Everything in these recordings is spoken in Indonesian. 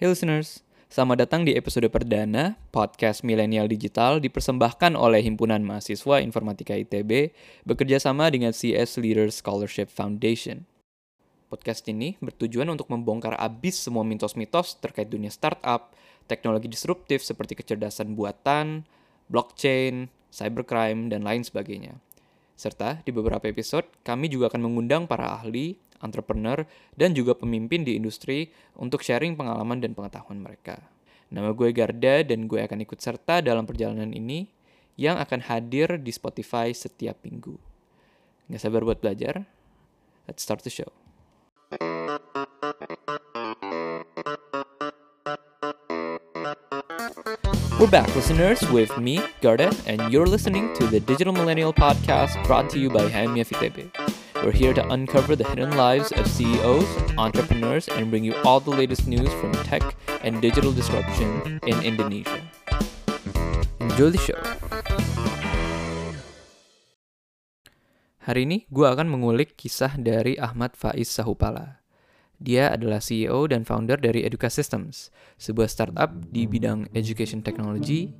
Hey listeners, selamat datang di episode perdana podcast Milenial Digital dipersembahkan oleh Himpunan Mahasiswa Informatika ITB bekerja sama dengan CS Leaders Scholarship Foundation. Podcast ini bertujuan untuk membongkar abis semua mitos-mitos terkait dunia startup, teknologi disruptif seperti kecerdasan buatan, blockchain, cybercrime, dan lain sebagainya. Serta di beberapa episode, kami juga akan mengundang para ahli, entrepreneur, dan juga pemimpin di industri untuk sharing pengalaman dan pengetahuan mereka. Nama gue Garda dan gue akan ikut serta dalam perjalanan ini yang akan hadir di Spotify setiap minggu. Gak sabar buat belajar? Let's start the show. We're back, listeners, with me, Garda, and you're listening to the Digital Millennial Podcast brought to you by Hamia FITB. We're here to uncover the hidden lives of CEOs, entrepreneurs, and bring you all the latest news from tech and digital disruption in Indonesia. Enjoy the show. Hari ini gue akan mengulik kisah dari Ahmad Faiz Sahupala. Dia adalah CEO dan founder dari Educa Systems, sebuah startup di bidang education technology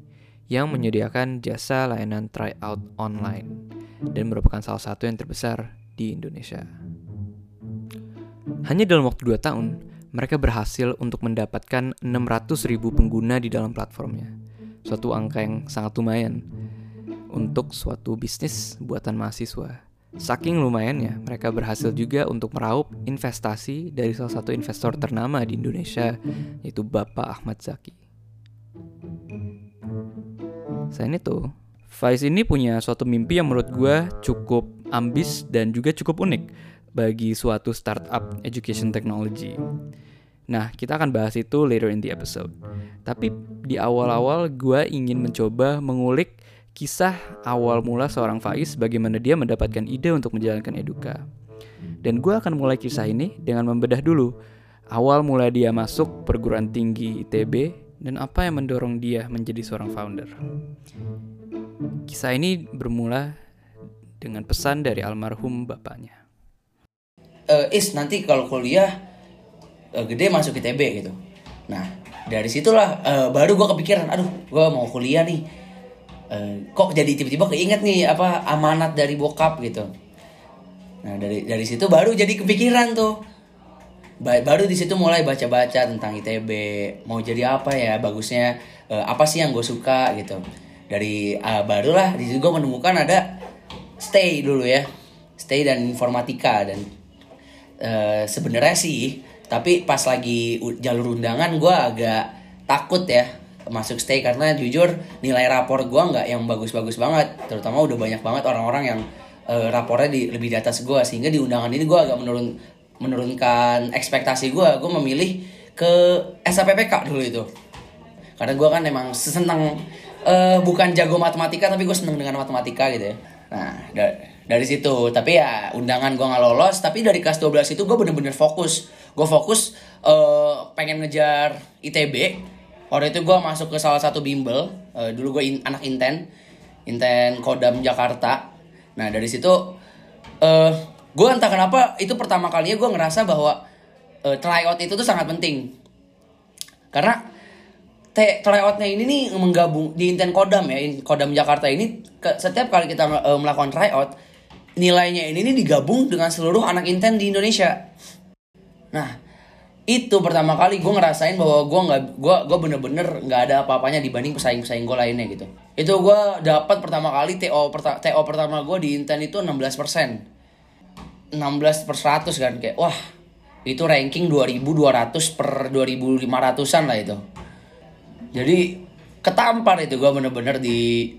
yang menyediakan jasa layanan tryout online dan merupakan salah satu yang terbesar di Indonesia. Hanya dalam waktu 2 tahun, mereka berhasil untuk mendapatkan 600 ribu pengguna di dalam platformnya. Suatu angka yang sangat lumayan untuk suatu bisnis buatan mahasiswa. Saking lumayannya, mereka berhasil juga untuk meraup investasi dari salah satu investor ternama di Indonesia, yaitu Bapak Ahmad Zaki. Selain itu, Vice ini punya suatu mimpi yang menurut gue cukup ambis dan juga cukup unik bagi suatu startup education technology. Nah, kita akan bahas itu later in the episode. Tapi di awal-awal gue ingin mencoba mengulik kisah awal mula seorang Faiz bagaimana dia mendapatkan ide untuk menjalankan Eduka. Dan gue akan mulai kisah ini dengan membedah dulu awal mula dia masuk perguruan tinggi ITB dan apa yang mendorong dia menjadi seorang founder. Kisah ini bermula dengan pesan dari almarhum bapaknya. Uh, is nanti kalau kuliah uh, gede masuk ITB gitu. Nah dari situlah uh, baru gue kepikiran, aduh gue mau kuliah nih. Uh, kok jadi tiba-tiba keinget nih apa amanat dari bokap gitu. Nah dari dari situ baru jadi kepikiran tuh. Ba baru di situ mulai baca-baca tentang ITB mau jadi apa ya bagusnya uh, apa sih yang gue suka gitu dari uh, barulah di situ gue menemukan ada stay dulu ya stay dan informatika dan uh, sebenarnya sih tapi pas lagi jalur undangan gue agak takut ya masuk stay karena jujur nilai rapor gue nggak yang bagus-bagus banget. Terutama udah banyak banget orang-orang yang uh, rapornya di, lebih di atas gue sehingga di undangan ini gue agak menurun menurunkan ekspektasi gue gue memilih ke SAPPK dulu itu. Karena gue kan emang seneng uh, bukan jago matematika tapi gue seneng dengan matematika gitu ya. Nah da dari situ. Tapi ya undangan gue nggak lolos. Tapi dari kelas 12 itu gue bener-bener fokus. Gue fokus uh, pengen ngejar ITB waktu itu gue masuk ke salah satu bimbel uh, dulu gue in, anak inten inten kodam Jakarta nah dari situ uh, gue entah kenapa itu pertama kalinya gue ngerasa bahwa uh, tryout itu tuh sangat penting karena tryoutnya ini nih menggabung di Inten Kodam ya, Kodam Jakarta ini ke, setiap kali kita uh, melakukan tryout nilainya ini nih digabung dengan seluruh anak Inten di Indonesia. Nah itu pertama kali gue ngerasain bahwa gue nggak gue gue bener-bener nggak ada apa-apanya dibanding pesaing-pesaing gue lainnya gitu. Itu gue dapat pertama kali TO perta TO pertama gue di Inten itu 16 persen, 16 per 100 kan kayak wah itu ranking 2200 per 2500an lah itu jadi ketampar itu gue bener-bener di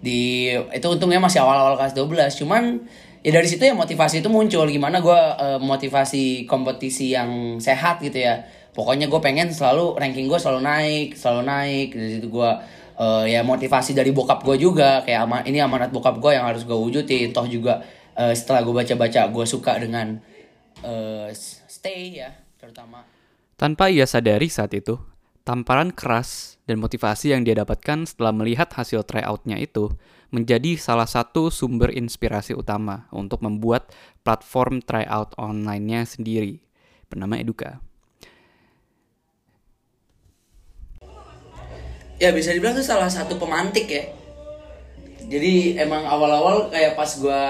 di itu untungnya masih awal-awal kelas 12 cuman ya dari situ ya motivasi itu muncul. Gimana gue uh, motivasi kompetisi yang sehat gitu ya. Pokoknya gue pengen selalu ranking gue selalu naik selalu naik. Dari situ gue uh, ya motivasi dari bokap gue juga. Kayak ama ini amanat bokap gue yang harus gue wujudin. Toh juga uh, setelah gue baca-baca gue suka dengan uh, stay ya terutama. Tanpa ia sadari saat itu Tamparan keras dan motivasi yang dia dapatkan setelah melihat hasil tryoutnya itu menjadi salah satu sumber inspirasi utama untuk membuat platform tryout online-nya sendiri bernama Eduka. ya bisa dibilang tuh salah satu pemantik ya jadi emang awal-awal kayak pas gue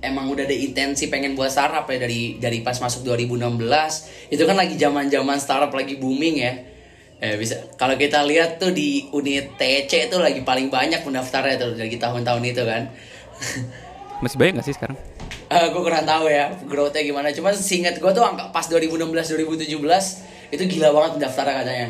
emang udah ada intensi pengen buat startup ya dari dari pas masuk 2016 itu kan lagi zaman zaman startup lagi booming ya eh bisa kalau kita lihat tuh di unit TC itu lagi paling banyak pendaftarnya tuh dari tahun-tahun itu kan Masih banyak gak sih sekarang? Eh gue kurang tahu ya growth-nya gimana. Cuma seingat gue tuh angka pas 2016 2017 itu gila banget pendaftarnya katanya.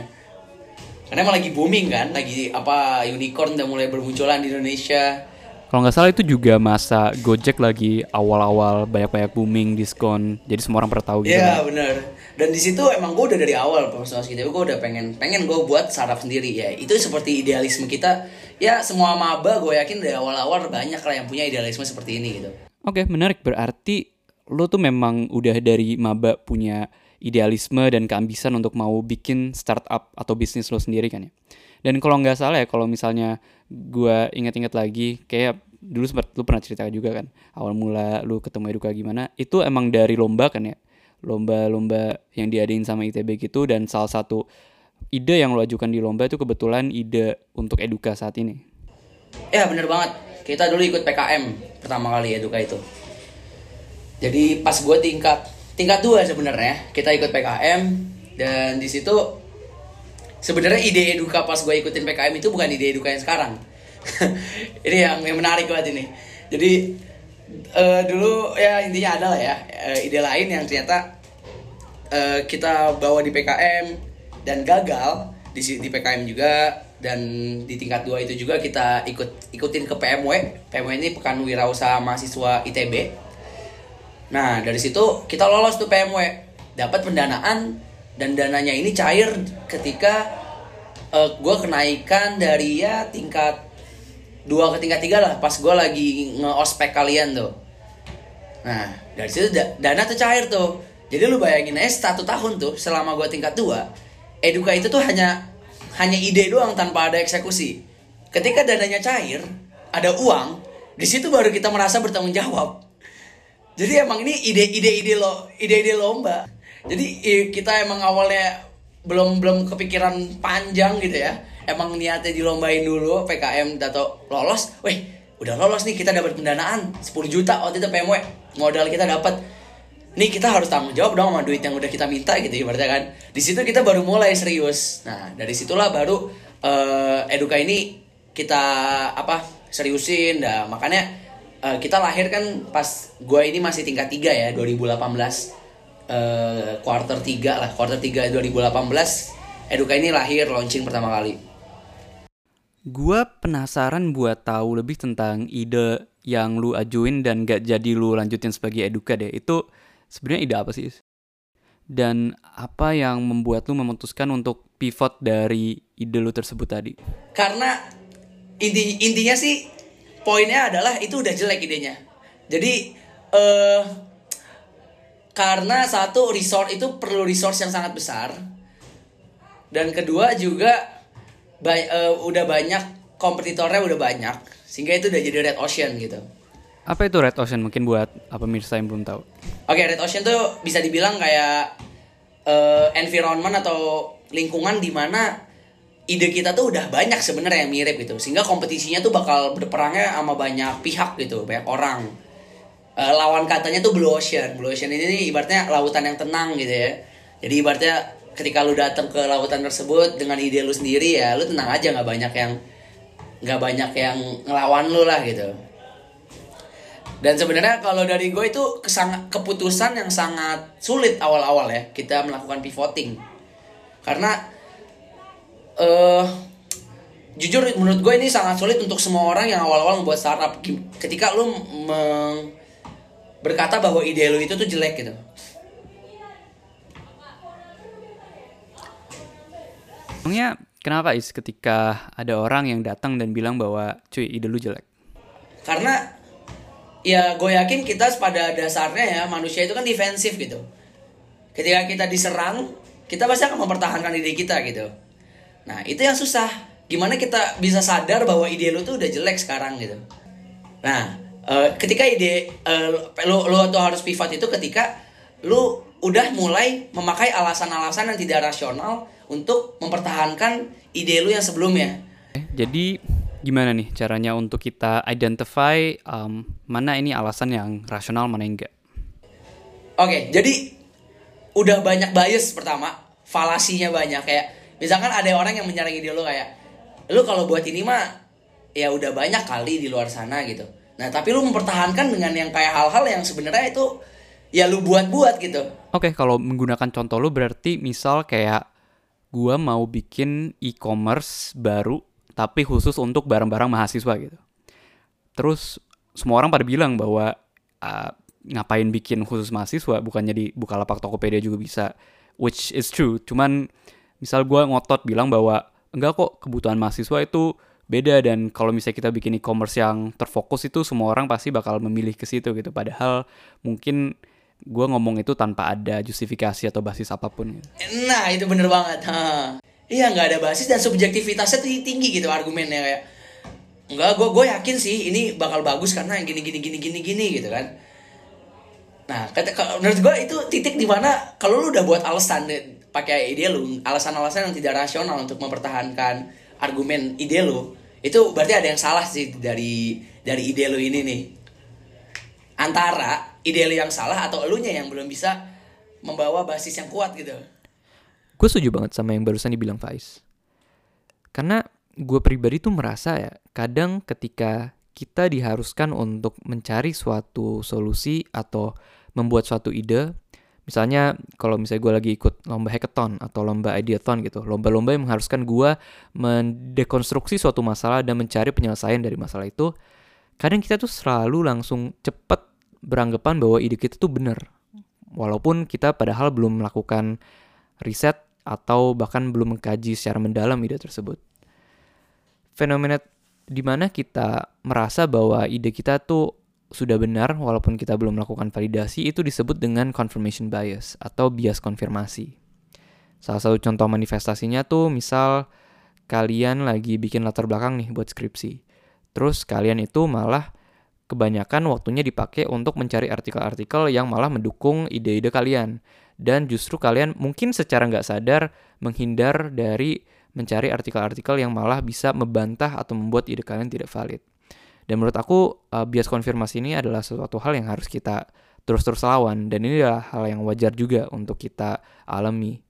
Karena emang lagi booming kan, lagi apa unicorn udah mulai bermunculan di Indonesia. Kalau nggak salah itu juga masa Gojek lagi awal-awal banyak-banyak booming diskon, jadi semua orang pernah tahu gitu. Iya kan. bener. Dan di situ emang gue udah dari awal masuk ITB gue udah pengen pengen gue buat startup sendiri ya. Itu seperti idealisme kita. Ya semua maba gue yakin dari awal-awal banyak lah yang punya idealisme seperti ini gitu. Oke, menarik. Berarti lo tuh memang udah dari maba punya idealisme dan keambisan untuk mau bikin startup atau bisnis lo sendiri kan ya. Dan kalau nggak salah ya, kalau misalnya gua ingat-ingat lagi, kayak dulu sempat lu pernah cerita juga kan, awal mula lu ketemu Eduka gimana, itu emang dari lomba kan ya, lomba-lomba yang diadain sama ITB gitu, dan salah satu ide yang lo ajukan di lomba itu kebetulan ide untuk Eduka saat ini. Ya bener banget. Kita dulu ikut PKM pertama kali Eduka itu. Jadi pas gue tingkat tingkat dua sebenarnya kita ikut PKM dan di situ sebenarnya ide Eduka pas gue ikutin PKM itu bukan ide Eduka yang sekarang. ini yang, yang menarik banget ini. Jadi eh, dulu ya intinya adalah ya eh, ide lain yang ternyata eh, kita bawa di PKM dan gagal di di PKM juga dan di tingkat dua itu juga kita ikut ikutin ke PMW. PMW ini Pekan Wirausaha Mahasiswa ITB. Nah, dari situ kita lolos tuh PMW, dapat pendanaan dan dananya ini cair ketika gue kenaikan dari ya tingkat dua ke tingkat tiga lah pas gue lagi nge-ospek kalian tuh. Nah, dari situ da- dana tuh cair tuh. Jadi lu bayangin aja satu tahun tuh selama gue tingkat dua, eduka itu tuh hanya hanya ide doang tanpa ada eksekusi. Ketika dananya cair, ada uang, di situ baru kita merasa bertanggung jawab. Jadi emang ini ide-ide-ide lo, ide-ide lomba. Jadi kita emang awalnya belum belum kepikiran panjang gitu ya. Emang niatnya dilombain dulu PKM atau lolos. Weh, udah lolos nih kita dapat pendanaan 10 juta waktu itu PMW. Modal kita dapat. Nih kita harus tanggung jawab dong sama duit yang udah kita minta gitu ibaratnya kan. Di situ kita baru mulai serius. Nah, dari situlah baru eh, Eduka ini kita apa seriusin dah makanya Eh, kita lahir kan pas gue ini masih tingkat 3 ya 2018 eh quarter 3 lah quarter 3 2018 Eduka ini lahir launching pertama kali Gua penasaran buat tahu lebih tentang ide yang lu ajuin dan gak jadi lu lanjutin sebagai eduka deh. Itu sebenarnya ide apa sih? Dan apa yang membuat lu memutuskan untuk pivot dari ide lu tersebut tadi? karena inti intinya sih poinnya adalah itu udah jelek idenya jadi eh karena satu resort itu perlu resource yang sangat besar dan kedua juga ba- eh, udah banyak kompetitornya udah banyak sehingga itu udah jadi red ocean gitu Apa itu Red Ocean? Mungkin buat apa pemirsa yang belum tahu. Oke, Red Ocean tuh bisa dibilang kayak eh, environment atau lingkungan di mana ide kita tuh udah banyak sebenarnya yang mirip gitu. Sehingga kompetisinya tuh bakal berperangnya sama banyak pihak gitu, banyak orang. Eh, lawan katanya tuh Blue Ocean. Blue Ocean ini nih ibaratnya lautan yang tenang gitu ya. Jadi ibaratnya ketika lu datang ke lautan tersebut dengan ide lu sendiri ya, lu tenang aja nggak banyak yang nggak banyak yang ngelawan lu lah gitu. Dan sebenarnya kalau dari gue itu kesang- keputusan yang sangat sulit awal-awal ya kita melakukan pivoting. Karena eh jujur menurut gue ini sangat sulit untuk semua orang yang awal-awal membuat startup. Ketika lu berkata bahwa ide lu itu tuh jelek gitu. Emangnya kenapa Is ketika ada orang yang datang dan bilang bahwa cuy ide lu jelek? Karena ya gue yakin kita pada dasarnya ya manusia itu kan defensif gitu. Ketika kita diserang, kita pasti akan mempertahankan ide kita gitu. Nah itu yang susah. Gimana kita bisa sadar bahwa ide lu tuh udah jelek sekarang gitu. Nah eh, ketika ide eh, lu lu tuh harus pivot itu ketika lu udah mulai memakai alasan-alasan yang tidak rasional untuk mempertahankan ide lu yang sebelumnya. Jadi gimana nih caranya untuk kita identify um, mana ini alasan yang rasional mana yang enggak? Oke, jadi udah banyak bias pertama, falasinya banyak kayak misalkan ada orang yang menyerang ide lu kayak lu kalau buat ini mah ya udah banyak kali di luar sana gitu. Nah, tapi lu mempertahankan dengan yang kayak hal-hal yang sebenarnya itu ya lu buat-buat gitu. Oke, kalau menggunakan contoh lu berarti misal kayak gua mau bikin e-commerce baru tapi khusus untuk barang-barang mahasiswa gitu. Terus semua orang pada bilang bahwa uh, ngapain bikin khusus mahasiswa bukannya di Bukalapak Tokopedia juga bisa which is true. Cuman misal gua ngotot bilang bahwa enggak kok kebutuhan mahasiswa itu beda dan kalau misalnya kita bikin e-commerce yang terfokus itu semua orang pasti bakal memilih ke situ gitu padahal mungkin gue ngomong itu tanpa ada justifikasi atau basis apa pun gitu. Nah itu bener banget. Iya nggak ada basis dan subjektivitasnya tinggi gitu argumennya kayak Enggak, gue gue yakin sih ini bakal bagus karena yang gini gini gini gini gini gitu kan. Nah, kata, menurut gue itu titik di mana kalau lu udah buat alasan pakai ide lu, alasan-alasan yang tidak rasional untuk mempertahankan argumen ide lu, itu berarti ada yang salah sih dari dari ide lu ini nih. Antara ide lu yang salah atau elunya yang belum bisa membawa basis yang kuat gitu. Gue setuju banget sama yang barusan dibilang Faiz. Karena gue pribadi tuh merasa ya, kadang ketika kita diharuskan untuk mencari suatu solusi atau membuat suatu ide, misalnya kalau misalnya gue lagi ikut lomba hackathon atau lomba ideathon gitu, lomba-lomba yang mengharuskan gue mendekonstruksi suatu masalah dan mencari penyelesaian dari masalah itu, kadang kita tuh selalu langsung cepet beranggapan bahwa ide kita tuh benar. Walaupun kita padahal belum melakukan riset atau bahkan belum mengkaji secara mendalam ide tersebut. Fenomena di mana kita merasa bahwa ide kita tuh sudah benar walaupun kita belum melakukan validasi itu disebut dengan confirmation bias atau bias konfirmasi. Salah satu contoh manifestasinya tuh misal kalian lagi bikin latar belakang nih buat skripsi. Terus kalian itu malah kebanyakan waktunya dipakai untuk mencari artikel-artikel yang malah mendukung ide-ide kalian. Dan justru kalian mungkin secara nggak sadar menghindar dari mencari artikel-artikel yang malah bisa membantah atau membuat ide kalian tidak valid. Dan menurut aku uh, bias konfirmasi ini adalah sesuatu hal yang harus kita terus-terus lawan dan ini adalah hal yang wajar juga untuk kita alami.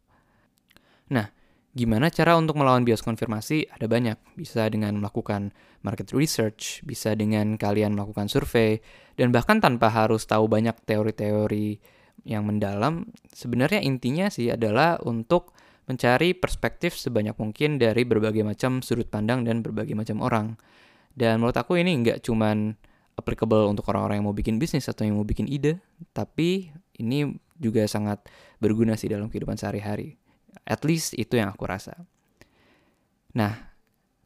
Nah, Gimana cara untuk melawan bias konfirmasi? Ada banyak. Bisa dengan melakukan market research, bisa dengan kalian melakukan survei, dan bahkan tanpa harus tahu banyak teori-teori yang mendalam. Sebenarnya intinya sih adalah untuk mencari perspektif sebanyak mungkin dari berbagai macam sudut pandang dan berbagai macam orang. Dan menurut aku ini nggak cuman applicable untuk orang-orang yang mau bikin bisnis atau yang mau bikin ide, tapi ini juga sangat berguna sih dalam kehidupan sehari-hari. At least itu yang aku rasa. Nah,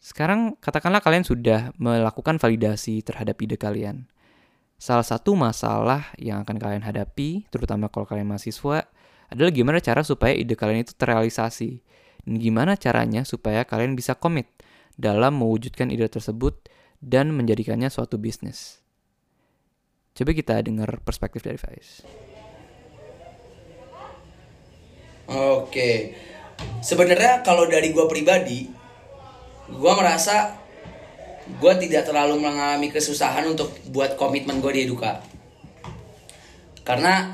sekarang katakanlah kalian sudah melakukan validasi terhadap ide kalian. Salah satu masalah yang akan kalian hadapi, terutama kalau kalian mahasiswa, adalah gimana cara supaya ide kalian itu terrealisasi. Dan gimana caranya supaya kalian bisa komit dalam mewujudkan ide tersebut dan menjadikannya suatu bisnis. Coba kita dengar perspektif dari Faiz. Oke. Sebenarnya kalau dari gue pribadi, gue merasa gue tidak terlalu mengalami kesusahan untuk buat komitmen gue di Eduka. Karena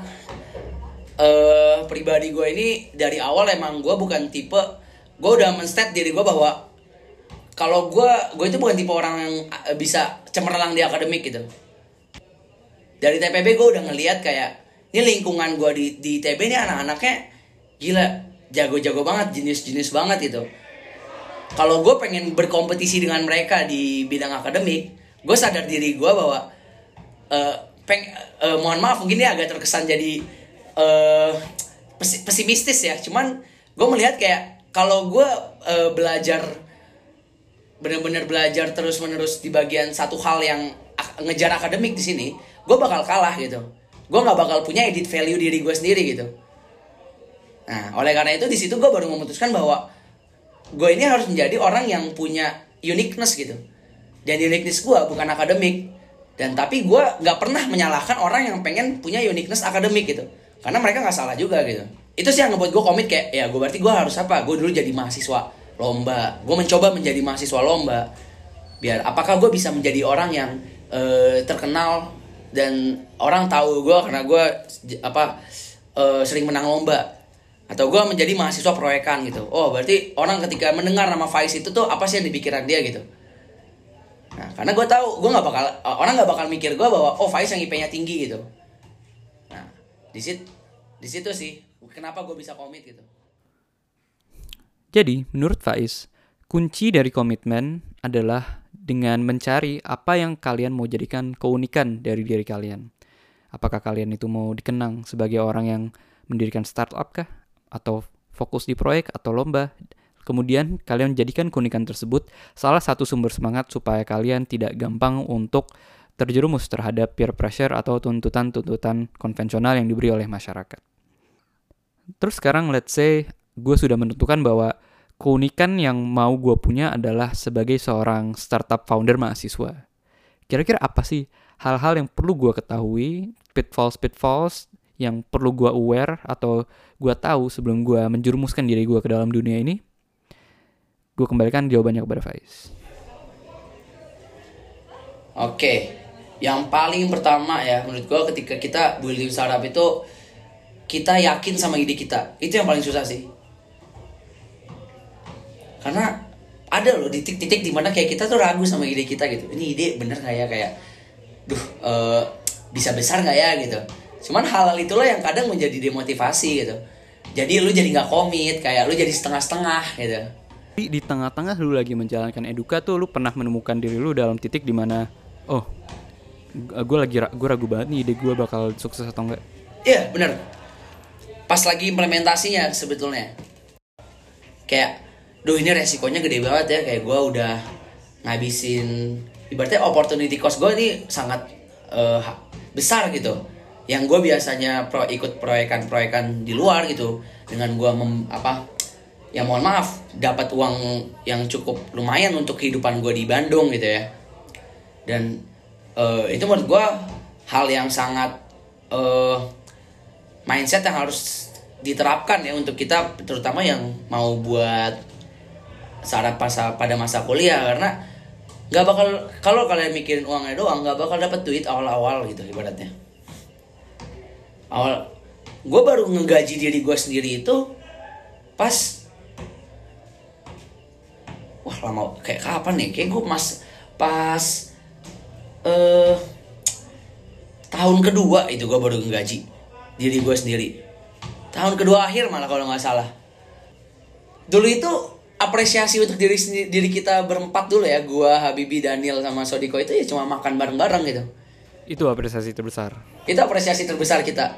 uh, pribadi gue ini dari awal emang gue bukan tipe gue udah menstat diri gue bahwa kalau gue gue itu bukan tipe orang yang eh, bisa cemerlang di akademik gitu. Dari TPB gue udah ngeliat kayak ini lingkungan gue di di TB ini anak-anaknya gila jago-jago banget jenis-jenis banget itu. Kalau gue pengen berkompetisi dengan mereka di bidang akademik gue sadar diri gue bahwa uh, peng uh, mohon maaf mungkin dia agak terkesan jadi uh, pesimistis ya. Cuman gue melihat kayak kalau gue uh, belajar benar-benar belajar terus menerus di bagian satu hal yang ngejar akademik di sini gue bakal kalah gitu. Gue nggak bakal punya edit value diri gue sendiri gitu Nah, oleh karena itu di situ gue baru memutuskan bahwa gue ini harus menjadi orang yang punya uniqueness gitu. Dan uniqueness gue bukan akademik. Dan tapi gue nggak pernah menyalahkan orang yang pengen punya uniqueness akademik gitu. karena mereka nggak salah juga gitu itu sih yang ngebuat gue komit kayak ya gue berarti gue harus apa gue dulu jadi mahasiswa lomba gue mencoba menjadi mahasiswa lomba biar apakah gue bisa menjadi orang yang eh, terkenal dan orang tahu gue karena gue apa eh, sering menang lomba atau gue menjadi mahasiswa proyekan gitu oh berarti orang ketika mendengar nama Faiz itu tuh apa sih yang dipikiran dia gitu nah karena gue tahu gue nggak bakal orang nggak bakal mikir gue bahwa oh Faiz yang IP-nya tinggi gitu nah di situ di situ sih kenapa gue bisa komit gitu Jadi, menurut Faiz, kunci dari komitmen adalah dengan mencari apa yang kalian mau jadikan keunikan dari diri kalian. Apakah kalian itu mau dikenang sebagai orang yang mendirikan startup kah? Atau fokus di proyek atau lomba? Kemudian kalian jadikan keunikan tersebut salah satu sumber semangat supaya kalian tidak gampang untuk terjerumus terhadap peer pressure atau tuntutan-tuntutan konvensional yang diberi oleh masyarakat. Terus sekarang let's say gue sudah menentukan bahwa keunikan yang mau gue punya adalah sebagai seorang startup founder mahasiswa. Kira-kira apa sih hal-hal yang perlu gue ketahui, pitfalls-pitfalls yang perlu gue aware atau gue tahu sebelum gue menjerumuskan diri gue ke dalam dunia ini? Gue kembalikan jawabannya kepada Faiz. Oke, yang paling pertama ya menurut gua ketika kita building startup itu kita yakin sama ide kita. Itu yang paling susah sih. Karena ada loh di titik-titik di mana kayak kita tuh ragu sama ide kita gitu. Ini ide bener nggak ya kayak, duh eh, bisa besar nggak ya gitu. Cuman hal-hal itulah yang kadang menjadi demotivasi gitu. Jadi lu jadi nggak komit, kayak lu jadi setengah-setengah gitu. Tapi di tengah-tengah lu lagi menjalankan eduka tuh lu pernah menemukan diri lu dalam titik di mana oh gue lagi gue ragu banget nih ide gue bakal sukses atau enggak Iya bener. Pas lagi implementasinya sebetulnya. Kayak Duh ini resikonya gede banget ya. Kayak gue udah ngabisin Ibaratnya opportunity cost gue ini sangat ha- besar gitu Yang gue biasanya pro, ikut proyekan-proyekan di luar gitu Dengan gue apa Ya mohon maaf dapat uang yang cukup lumayan untuk kehidupan gue di Bandung gitu ya. Dan eh, itu menurut gue hal yang sangat eh, mindset yang harus diterapkan ya untuk kita terutama yang mau buat saat pas pada masa kuliah karena nggak bakal kalau kalian mikirin uangnya doang nggak bakal dapat duit awal-awal gitu ibaratnya awal gue baru ngegaji diri gue sendiri itu pas wah lama kayak kapan nih kayak gue mas pas eh tahun kedua itu gue baru ngegaji diri gue sendiri. Tahun kedua akhir malah kalau nggak salah. Dulu itu apresiasi untuk diri sendi- diri kita berempat dulu ya gue Habibi Daniel sama Sodiko itu ya cuma makan bareng-bareng gitu itu apresiasi terbesar. Itu apresiasi terbesar kita.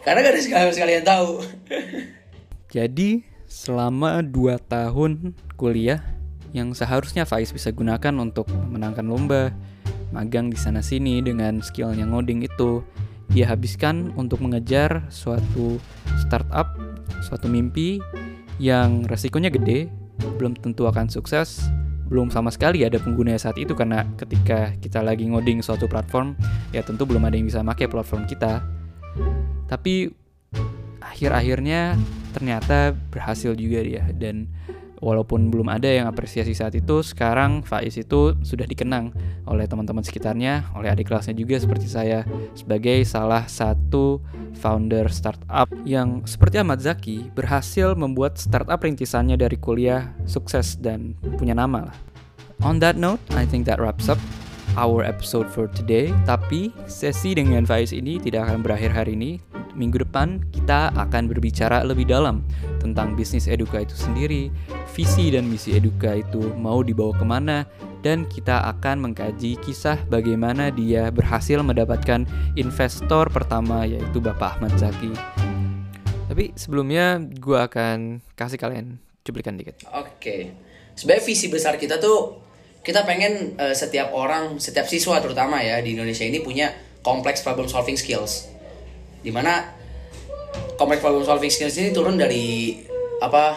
Karena gak ada sekali sekalian tahu. Jadi selama 2 tahun kuliah yang seharusnya Faiz bisa gunakan untuk memenangkan lomba magang di sana sini dengan skillnya ngoding itu dia habiskan untuk mengejar suatu startup suatu mimpi yang resikonya gede belum tentu akan sukses belum sama sekali ada pengguna saat itu karena ketika kita lagi ngoding suatu platform ya tentu belum ada yang bisa pakai platform kita. Tapi akhir-akhirnya ternyata berhasil juga dia dan walaupun belum ada yang apresiasi saat itu sekarang Faiz itu sudah dikenang oleh teman-teman sekitarnya oleh adik kelasnya juga seperti saya sebagai salah satu founder startup yang seperti Ahmad Zaki berhasil membuat startup rintisannya dari kuliah sukses dan punya nama lah. On that note, I think that wraps up our episode for today. Tapi sesi dengan Faiz ini tidak akan berakhir hari ini. Minggu depan kita akan berbicara lebih dalam tentang bisnis Eduka itu sendiri, visi dan misi Eduka itu mau dibawa ke mana, dan kita akan mengkaji kisah bagaimana dia berhasil mendapatkan investor pertama yaitu Bapak Ahmad Zaki. Tapi sebelumnya gue akan kasih kalian cuplikan dikit. Oke. Sebenarnya visi besar kita tuh kita pengen eh, setiap orang, setiap siswa terutama ya di Indonesia ini punya complex problem solving skills. Di mana complex problem solving skills ini turun dari apa?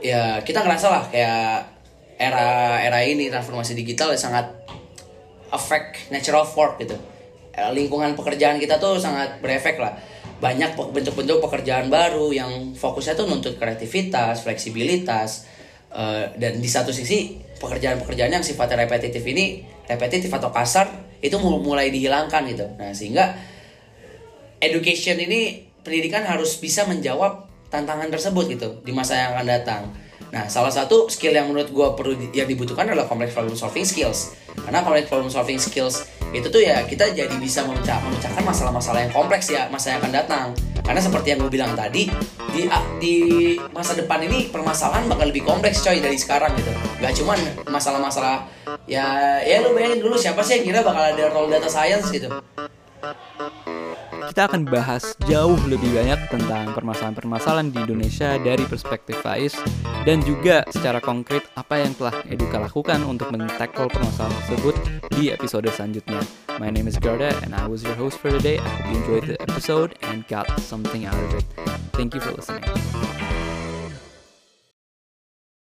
Ya kita ngerasa lah kayak era era ini transformasi digital ya sangat affect natural work gitu. eh, lingkungan pekerjaan kita tuh sangat berefek lah banyak bentuk-bentuk pekerjaan baru yang fokusnya tuh nuntut kreativitas fleksibilitas eh, dan di satu sisi pekerjaan-pekerjaan yang sifatnya repetitif ini repetitif atau kasar itu mul- mulai dihilangkan gitu nah sehingga education ini pendidikan harus bisa menjawab tantangan tersebut gitu di masa yang akan datang. Nah, salah satu skill yang menurut gue perlu yang dibutuhkan adalah complex problem solving skills. Karena complex problem solving skills itu tuh ya kita jadi bisa memecah, memecahkan masalah-masalah yang kompleks ya masa yang akan datang. Karena seperti yang gue bilang tadi di di masa depan ini permasalahan bakal lebih kompleks coy dari sekarang gitu. Gak cuman masalah-masalah ya ya lu bayangin dulu siapa sih yang kira bakal ada role data science gitu. Kita akan bahas jauh lebih banyak tentang permasalahan-permasalahan di Indonesia dari perspektif Faiz dan juga secara konkret apa yang telah Eduka lakukan untuk men-tackle permasalahan tersebut di episode selanjutnya. My name is Garda and I was your host for today. I hope you enjoyed the episode and got something out of it. Thank you for listening.